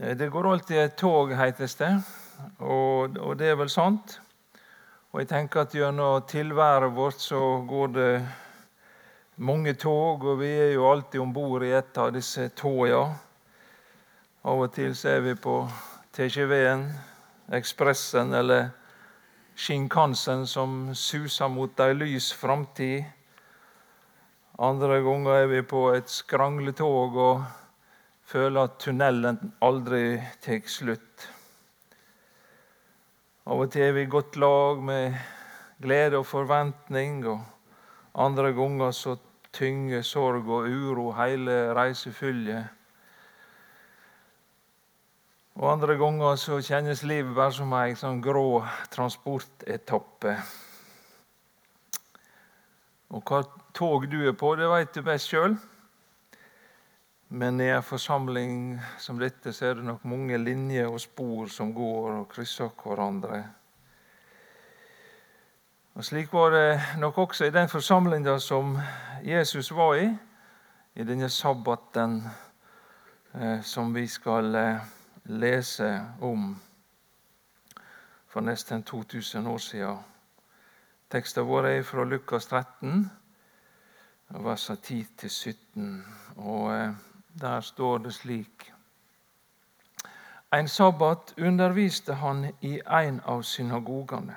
Eh, det går alltid et tog, heites det, og, og det er vel sant. Og jeg tenker at Gjennom tilværet vårt så går det mange tog, og vi er jo alltid om bord i et av disse togene. Av og til så er vi på TGV-en, Ekspressen eller Shinkansen som suser mot ei lys framtid. Andre ganger er vi på et skrangletog og føler at tunnelen aldri tar slutt. Av og til er vi i godt lag med glede og forventning, og andre ganger så tynger sorg og uro hele reisefyllet. Og andre ganger så kjennes livet bare som ei sånn grå transportetappe. Og hva tog du er på, det veit du best sjøl. Men i en forsamling som dette så er det nok mange linjer og spor som går og krysser hverandre. Og Slik var det nok også i den forsamlinga som Jesus var i, i denne sabbaten eh, som vi skal eh, lese om for nesten 2000 år siden. Teksten vår er fra Lukas 13, versene 10-17. Og eh, der står det slik En sabbat underviste han i en av synagogene.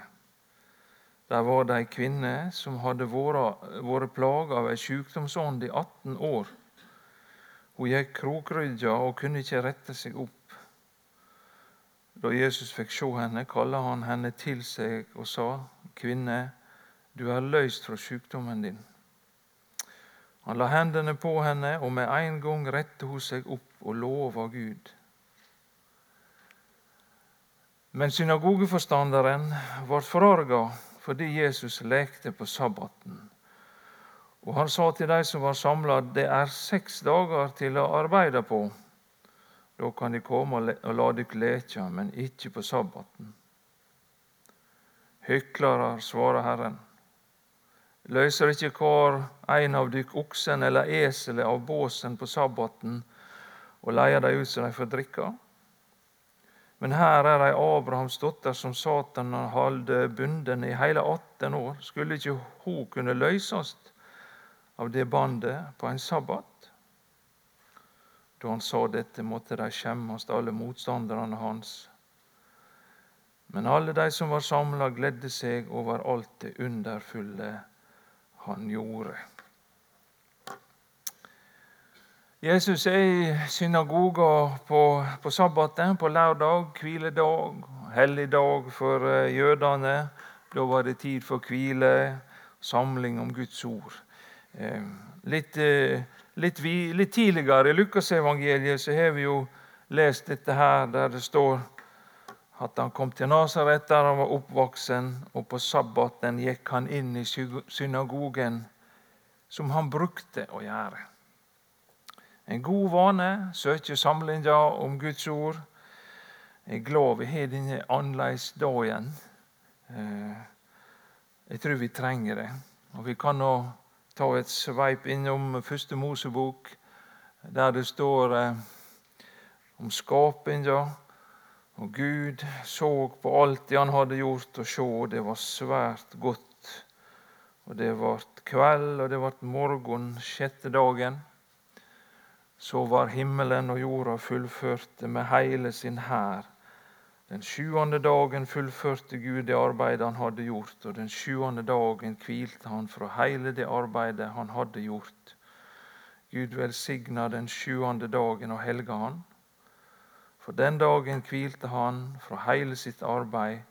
Der var det ei kvinne som hadde vært plaga av ei sykdomsånd i 18 år. Hun gikk krokrygga og kunne ikke rette seg opp. Da Jesus fikk se henne, kalla han henne til seg og sa, 'Kvinne, du er løst fra sykdommen din.' Han la hendene på henne, og med en gang rette hun seg opp og lova Gud. Men synagogeforstanderen ble forarga fordi Jesus lekte på sabbaten. Og han sa til de som var samla, det er seks dager til å arbeide på. Da kan de komme og la dykk leke, men ikke på sabbaten. Hyklere, svarer Herren. Løser ikke hver en av dykk oksen eller eselet av båsen på sabbaten og leier dem ut så de får drikke? Men her er ei Abrahams datter som Satan hadde bunden i hele 18 år. Skulle ikke hun kunne løses av det bandet på en sabbat? Da han sa dette, måtte de skjemmes, alle motstanderne hans. Men alle de som var samla, gledde seg over alt det underfulle han gjorde. Jesus er i synagoga på, på sabbaten, på lørdag, hviledag, hellig dag for eh, jødene. Da var det tid for hvile, samling om Guds ord. Eh, litt, eh, litt, litt tidligere i Lukasevangeliet har vi jo lest dette her, der det står at han kom til Nasaret, der han var oppvoksen, og på sabbaten gikk han inn i synagogen, som han brukte å gjøre. En god vane, søker samlinga om Guds ord. Jeg er glad vi har denne annerledes dagen. Eh, jeg tror vi trenger det. Og Vi kan nå ta et sveip innom første Mosebok, der det står eh, om skapinga og Gud så på alt det han hadde gjort, og sjå, det var svært godt. Og det ble kveld, og det ble morgen sjette dagen. Så var himmelen og jorda fullførte med hele sin hær. Den sjuende dagen fullførte Gud det arbeidet han hadde gjort, og den sjuende dagen hvilte han fra hele det arbeidet han hadde gjort. Gud velsigna den sjuende dagen og helga han for den dagen hvilte han fra hele sitt arbeid,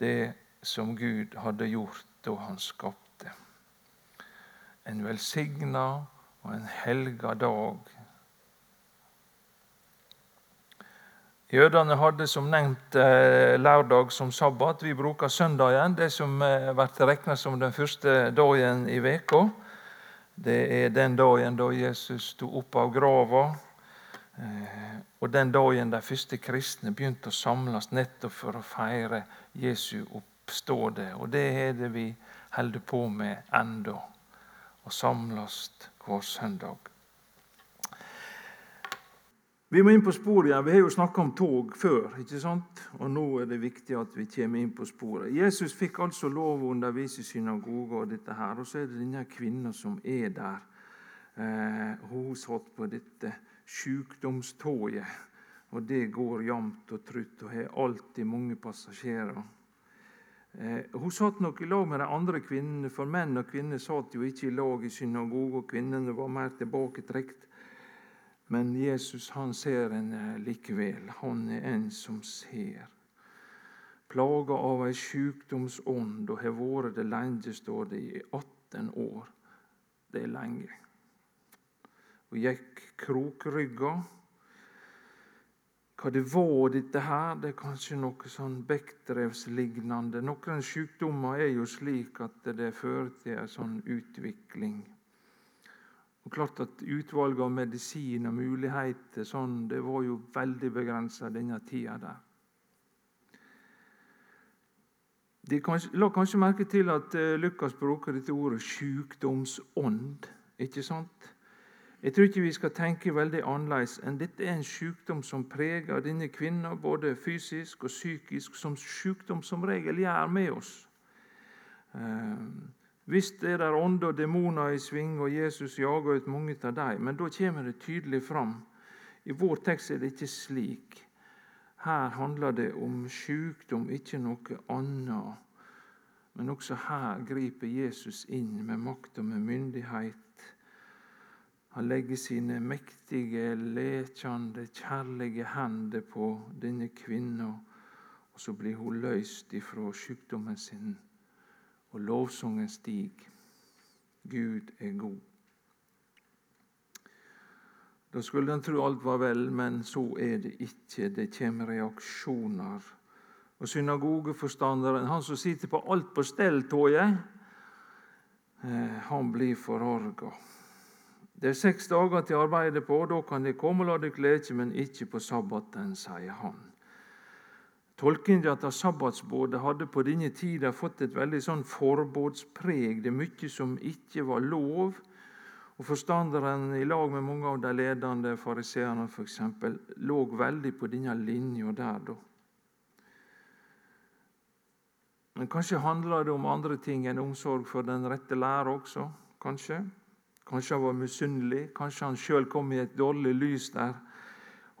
det som Gud hadde gjort da han skapte. En velsigna og en helga dag. Jødene hadde som nevnt eh, lørdag som sabbat. Vi bruker søndagen, det som eh, blir regna som den første dagen i veka. Det er den dagen da Jesus sto opp av grava Eh, og den dagen de første kristne begynte å samles nettopp for å feire Jesu oppståde. Og det er det vi holder på med ennå, å samles hver søndag. Vi må inn på sporet igjen. Vi har jo snakka om tog før. ikke sant? Og nå er det viktig at vi kommer inn på sporet. Jesus fikk altså lov å undervise i synagoga, og dette her, og så er det denne kvinna som er der. Eh, hun satt på dette sykdomstoget, og det går jevnt og trutt og har alltid mange passasjerer. Eh, hun satt nok i lag med de andre kvinnene, for menn og kvinner satt jo ikke i lag i synagoga. Kvinnene var mer tilbaketrukket. Men Jesus han ser henne likevel. Han er en som ser. Plaga av ei sjukdomsånd og har vært det lenge, står det, i 18 år. Det er lenge. Hun gikk krokrygga. Hva det var, dette her, det er kanskje noe sånn bektrevslignende. Noen sykdommer er jo slik at det fører til en sånn utvikling. Og klart at Utvalget av medisin og muligheter sånn, det var jo veldig begrensa denne tida der. De kanskje, la kanskje merke til at uh, Lukas bruker dette ordet 'sjukdomsånd'. Ikke sant? Jeg tror ikke vi skal tenke veldig annerledes enn dette er en sykdom som preger denne kvinna, både fysisk og psykisk, som sykdom som regel gjør med oss. Hvis Visst er det ånder og demoner i sving, og Jesus jager ut mange av dem, men da kommer det tydelig fram. I vår tekst er det ikke slik. Her handler det om sykdom, ikke noe annet. Men også her griper Jesus inn med makt og med myndighet. Han legger sine mektige, lekende, kjærlige hender på denne kvinna, og så blir hun løst ifra sykdommen sin og lovsangen stiger. Gud er god. Da skulle en tro alt var vel, men så er det ikke. Det kommer reaksjoner. Og Synagogeforstanderen, han som sitter på alt på stell, toget, eh, han blir forarga. Det er seks dager til arbeidet på, da kan de komme og la dere leke, men ikke på sabbaten, sier han. Tolkningen av sabbatsbudet hadde på denne tida fått et veldig sånn forbudspreg. Det er mye som ikke var lov. Og Forstanderen i lag med mange av de ledende fariseerne f.eks. lå veldig på denne linja der. da. Men kanskje handler det om andre ting enn omsorg for den rette lære også. Kanskje Kanskje han var misunnelig. Kanskje han sjøl kom i et dårlig lys der.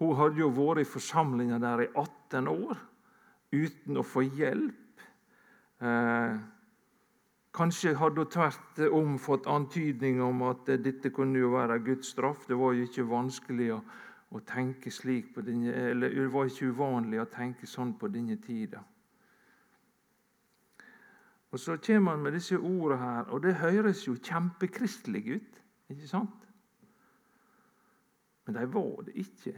Hun hadde jo vært i forsamlinga der i 18 år uten å få hjelp. Eh, kanskje hadde hun tvert om fått antydning om at dette kunne jo være Guds straff. Det var jo ikke vanskelig å, å tenke slik på denne, eller det var ikke uvanlig å tenke sånn på denne tida. Og Så kommer han med disse ordene her, og det høres jo kjempekristelig ut. Ikke sant? Men de var det ikke.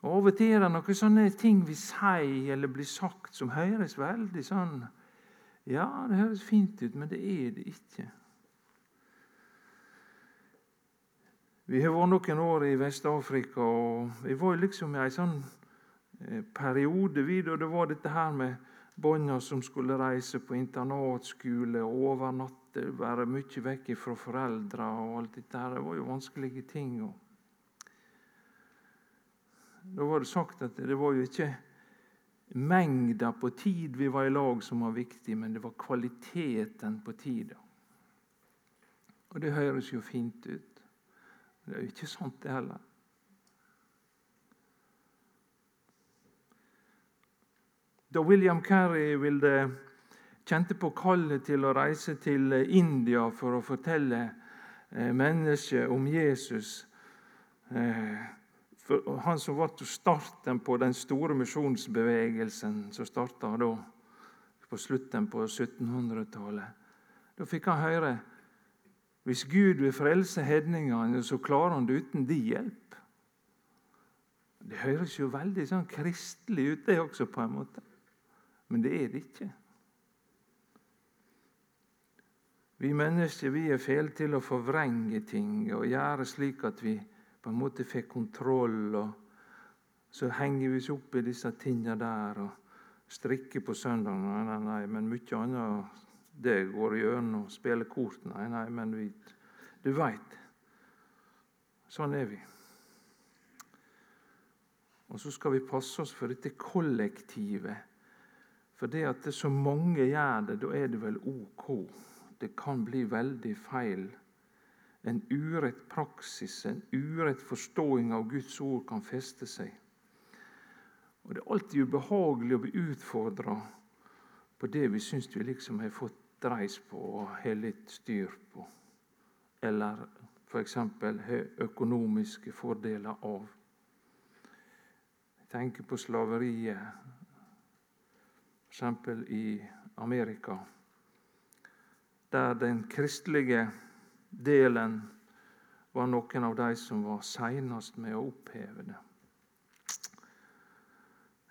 Og Av og til er det noen sånne ting vi sier eller blir sagt, som høres veldig sånn Ja, det høres fint ut, men det er det ikke. Vi har vært noen år i Vest-Afrika, og vi var liksom i en sånn eh, periode vi, da det var dette her med barna som skulle reise på internatskole overnatte, være mye vekk fra foreldre og alt dette her. Det var jo vanskelige ting. da var det sagt at det var jo ikke mengda på tid vi var i lag som var viktig, men det var kvaliteten på tida. Og det høres jo fint ut. Det er jo ikke sant, det heller. Da William Carey ville, kjente på kallet til å reise til India for å fortelle mennesket om Jesus eh, for han som ble starten på den store misjonsbevegelsen som starta på slutten på 1700-tallet. Da fikk han høre hvis Gud vil frelse hedningene, så klarer han det uten din hjelp. Det høres jo veldig sånn kristelig ut, det også, på en måte. Men det er det ikke. Vi mennesker vi er feil til å forvrenge ting og gjøre slik at vi på en måte fikk kontroll. og Så henger vi oss opp i disse tingene der og strikker på søndag. Nei, nei, nei, men mye annet det går gjennom. Spiller kort. Nei, nei, men vi, du veit. Sånn er vi. Og så skal vi passe oss for dette kollektivet. For det at det så mange gjør det, da er det vel ok. Det kan bli veldig feil. En urett praksis, en urett forståing av Guds ord kan feste seg. Og Det er alltid ubehagelig å bli utfordra på det vi syns vi liksom har fått dreis på og har litt styr på. Eller f.eks. har økonomiske fordeler av. Jeg tenker på slaveriet, f.eks. i Amerika, der den kristelige delen var noen av de som var seinest med å oppheve det.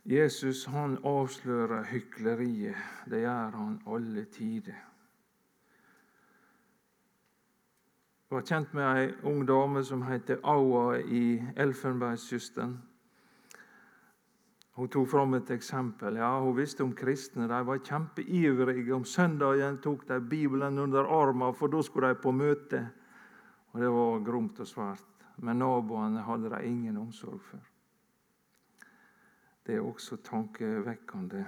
Jesus han avslører hykleriet. Det gjør han alle tider. Jeg var kjent med ei ung dame som heter Aua i Elfenbenskysten. Hun tok fram et eksempel. Ja, Hun visste om kristne. De var kjempeivrige. Om søndagen tok de Bibelen under armen, for da skulle de på møte. Og Det var gromt og svært. Men naboene hadde de ingen omsorg for. Det er også tankevekkende.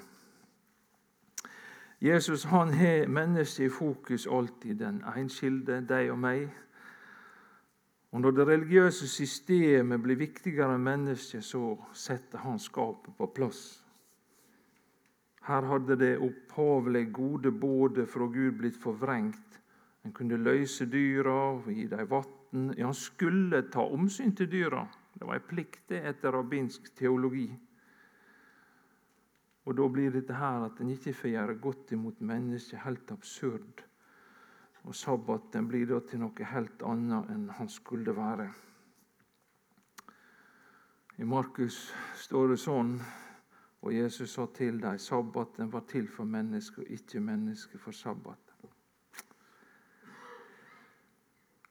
Jesus han har mennesket i fokus alltid, den enskilde, deg og meg. Og Når det religiøse systemet blir viktigere enn mennesket, så setter han skapet på plass. Her hadde det opphavlig gode både fra Gud blitt forvrengt. En kunne løse dyra, gi dem vann. Ja, han skulle ta omsyn til dyra. Det var en plikt etter rabbinsk teologi. Og Da blir dette her at en ikke får gjøre godt imot mennesket, helt absurd. Og sabbaten blir da til noe helt annet enn han skulle være. I Markus står det sånn, og Jesus sa til dem sabbaten var til for mennesker, ikke mennesker for sabbat.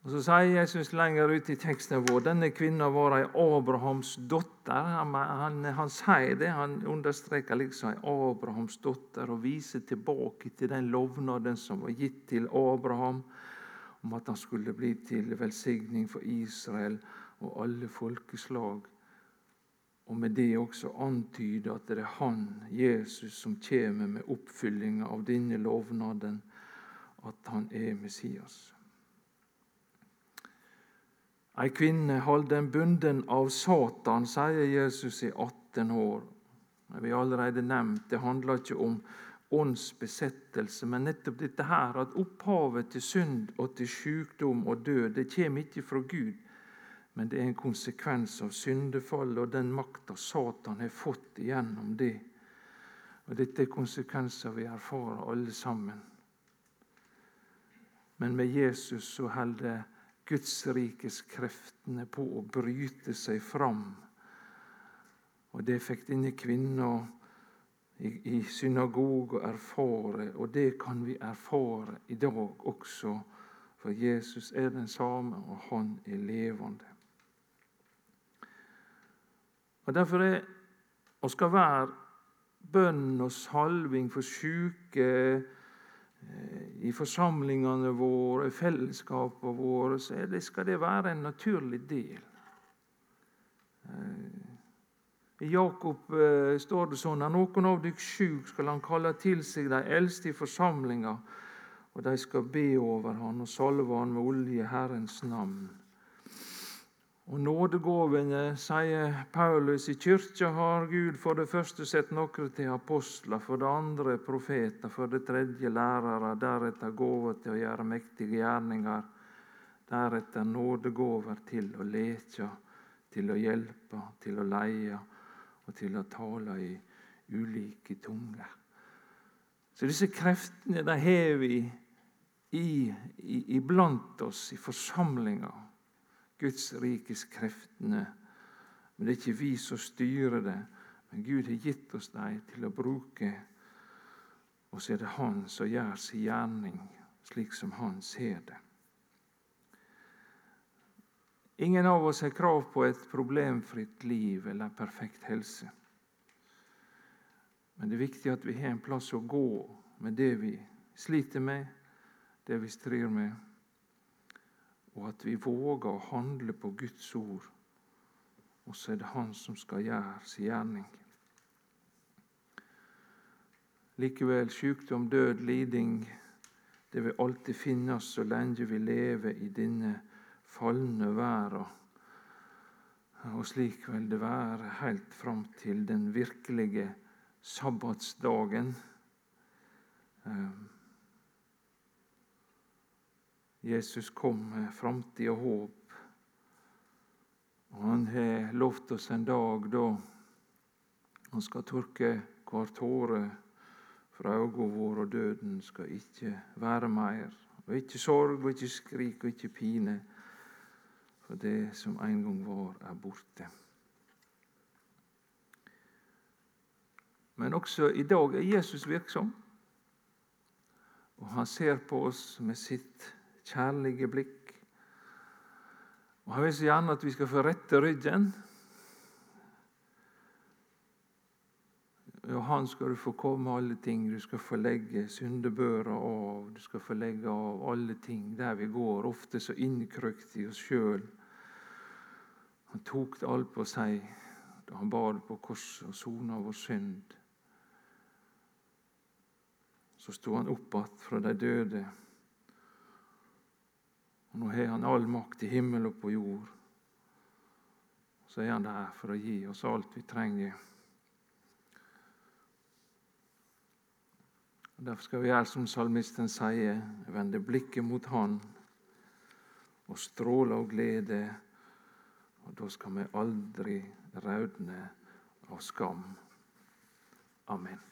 Og Så sier Jesus lenger ut i teksten vår denne kvinna var ei Abrahams datter. Han, han, han sier det, han understreker liksom ei Abrahams datter og viser tilbake til den lovnaden som var gitt til Abraham om at han skulle bli til velsigning for Israel og alle folkeslag. Og med det også antyde at det er han, Jesus, som kommer med oppfyllinga av denne lovnaden, at han er Messias. Ei kvinne halden bunden av Satan, sier Jesus i 18 år. Vi har allerede nevnt, Det handler ikke om åndsbesettelse, men nettopp dette her, at opphavet til synd og til sykdom og død det kommer ikke fra Gud, men det er en konsekvens av syndefallet og den makta Satan har fått gjennom det. Og Dette er konsekvenser vi erfarer alle sammen. Men med Jesus så holder Guds rikes kreftene på å bryte seg fram. Og Det fikk denne kvinna i, i synagogen erfare, og det kan vi erfare i dag også. For Jesus er den samme, og han er levende. Og Derfor er og skal være bønn og salving for Eh, i forsamlingene våre, i fellesskapene våre, så det, skal det være en naturlig del. Eh, I Jakob eh, står det sånn at noen av dere sjuk skal han kalle til seg de eldste i forsamlinga, og de skal be over han og salve han med olje i Herrens navn. Og nådegåvene, sier Paulus, i kyrkja har Gud for det første sett noen til apostler, for det andre profeter, for det tredje lærere, deretter gåver til å gjøre mektige gjerninger, deretter nådegåver til å leke, til å hjelpe, til å leie og til å tale i ulike tunger. Så disse kreftene de har vi i, i, iblant oss i forsamlinga. Guds rikes kreftene. Men det er ikke vi som styrer det, men Gud har gitt oss dem til å bruke. Og så er det Han som gjør sin gjerning slik som Han ser det. Ingen av oss har krav på et problemfritt liv eller perfekt helse. Men det er viktig at vi har en plass å gå med det vi sliter med, det vi strir med. Og at vi våger å handle på Guds ord. Og så er det Han som skal gjøre sin gjerning. Likevel, sykdom, død, liding, det vil alltid finnes så lenge vi lever i denne falne verden. Og slik vil det være helt fram til den virkelige sabbatsdagen. Ehm, Jesus kom med framtid og håp. Og han har lovt oss en dag da han skal tørke hver tåre fra øynene våre, og døden skal ikke være mer. Og ikke sorg, og ikke skrik, og ikke pine. For det som en gang var, er borte. Men også i dag er Jesus virksom. Og han ser på oss med sitt kjærlige blikk. Og Han vil så gjerne at vi skal få rette ryggen. Og Han skal du få komme alle ting. Du skal få legge syndebøra av. Du skal få legge av alle ting der vi går, ofte så innkrøkt i oss sjøl. Han tok det alt på seg da han bar på korset og sona vår synd. Så sto han opp igjen fra de døde. Og Nå har han all makt i himmel og på jord. Så er han der for å gi oss alt vi trenger. Og Derfor skal vi gjøre som salmisten sier, vende blikket mot Han og stråle av glede. Og da skal vi aldri raudne av skam. Amen.